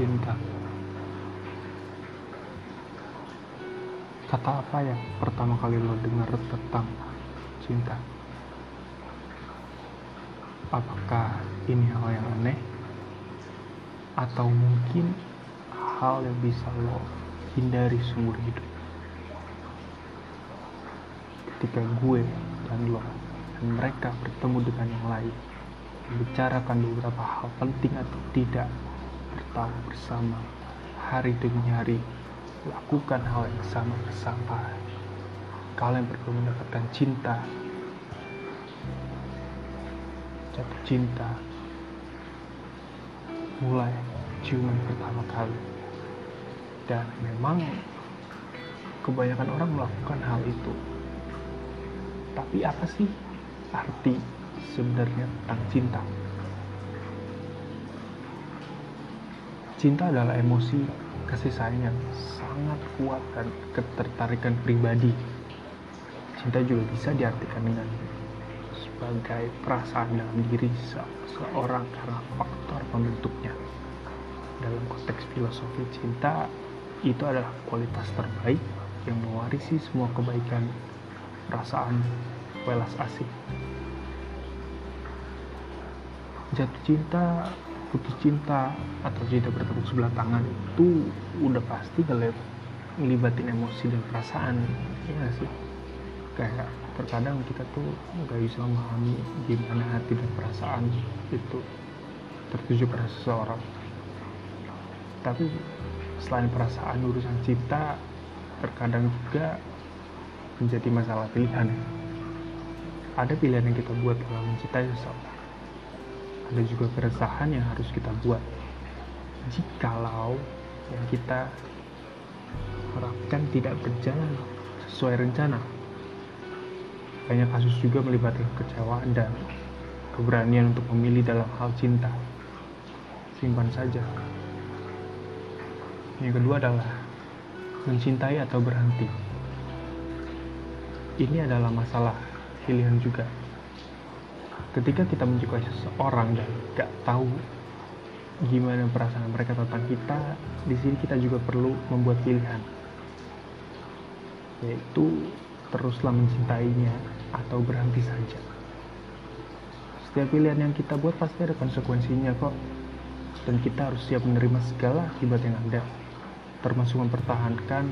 cinta. Kata apa yang pertama kali lo dengar tentang cinta? Apakah ini hal yang aneh? Atau mungkin hal yang bisa lo hindari seumur hidup? Ketika gue dan lo dan mereka bertemu dengan yang lain, membicarakan beberapa hal penting atau tidak, bertahu bersama hari demi hari, lakukan hal yang sama bersama. Kalian berdua mendapatkan cinta, jatuh cinta, mulai ciuman pertama kali. Dan memang kebanyakan orang melakukan hal itu. Tapi apa sih arti sebenarnya tentang cinta? Cinta adalah emosi kasih sayang yang sangat kuat dan ketertarikan pribadi. Cinta juga bisa diartikan dengan sebagai perasaan dalam diri seseorang karena faktor pembentuknya. Dalam konteks filosofi cinta, itu adalah kualitas terbaik yang mewarisi semua kebaikan, perasaan, welas asih. Jatuh cinta putus cinta atau cinta bertepuk sebelah tangan itu udah pasti ngeliat ngelibatin emosi dan perasaan ya gak sih? Kayak terkadang kita tuh nggak bisa memahami gimana hati dan perasaan itu tertuju pada seseorang. Tapi selain perasaan urusan cinta terkadang juga menjadi masalah pilihan. Ada pilihan yang kita buat dalam mencintai seseorang ada juga keresahan yang harus kita buat. Jikalau yang kita harapkan tidak berjalan sesuai rencana. Banyak kasus juga melibatkan kecewaan dan keberanian untuk memilih dalam hal cinta. Simpan saja. Yang kedua adalah mencintai atau berhenti. Ini adalah masalah pilihan juga ketika kita menyukai seseorang dan gak tahu gimana perasaan mereka tentang kita, di sini kita juga perlu membuat pilihan, yaitu teruslah mencintainya atau berhenti saja. Setiap pilihan yang kita buat pasti ada konsekuensinya kok, dan kita harus siap menerima segala akibat yang ada, termasuk mempertahankan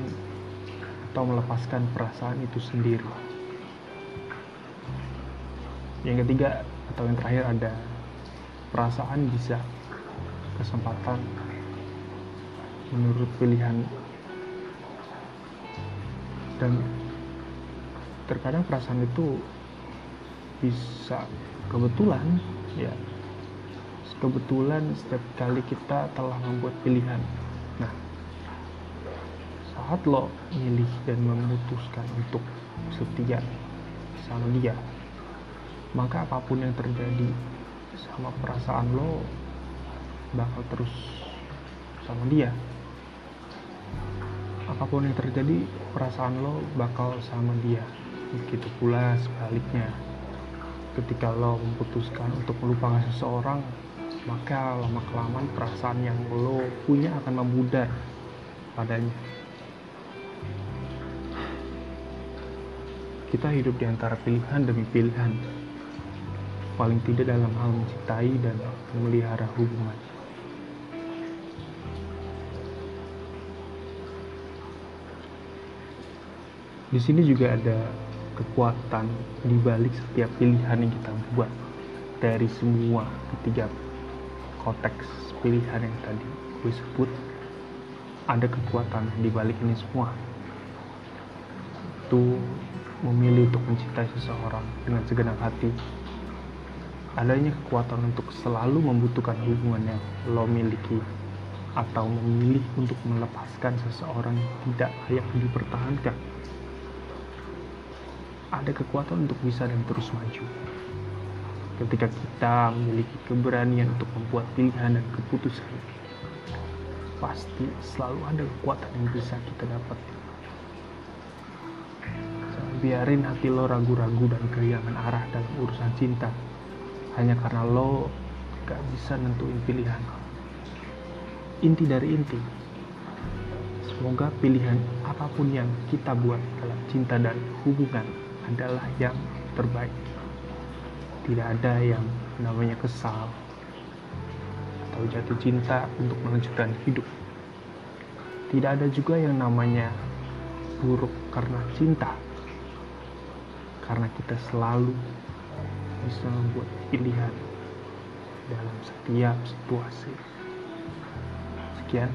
atau melepaskan perasaan itu sendiri yang ketiga atau yang terakhir ada perasaan bisa kesempatan menurut pilihan. Dan terkadang perasaan itu bisa kebetulan ya kebetulan setiap kali kita telah membuat pilihan. Nah saat lo milih dan memutuskan untuk setia sama dia maka apa pun yang terjadi sama perasaan lo bakal terus sama dia. Apa pun yang terjadi perasaan lo bakal sama dia. Begitu pula sebaliknya. Ketika lo memutuskan untuk melupakan seseorang maka lama kelamaan perasaan yang lo punya akan memudar padanya. Kita hidup di antara pilihan demi pilihan paling tidak dalam hal mencintai dan memelihara hubungan. Di sini juga ada kekuatan di balik setiap pilihan yang kita buat dari semua ketiga konteks pilihan yang tadi gue sebut. Ada kekuatan di balik ini semua. Itu memilih untuk mencintai seseorang dengan segenap hati adanya kekuatan untuk selalu membutuhkan hubungan yang lo miliki atau memilih untuk melepaskan seseorang yang tidak layak dipertahankan. Ada kekuatan untuk bisa dan terus maju. Ketika kita memiliki keberanian untuk membuat pilihan dan keputusan pasti selalu ada kekuatan yang bisa kita dapat. Biarin hati lo ragu-ragu dan kehilangan arah dalam urusan cinta hanya karena lo gak bisa nentuin pilihan inti dari inti. Semoga pilihan apa pun yang kita buat dalam cinta dan hubungan adalah yang terbaik. Tidak ada yang namanya kesal atau jatuh cinta untuk melanjutkan hidup. Tidak ada juga yang namanya buruk karena cinta. Karena kita selalu bisa membuat pilihan dalam setiap situasi. Sekian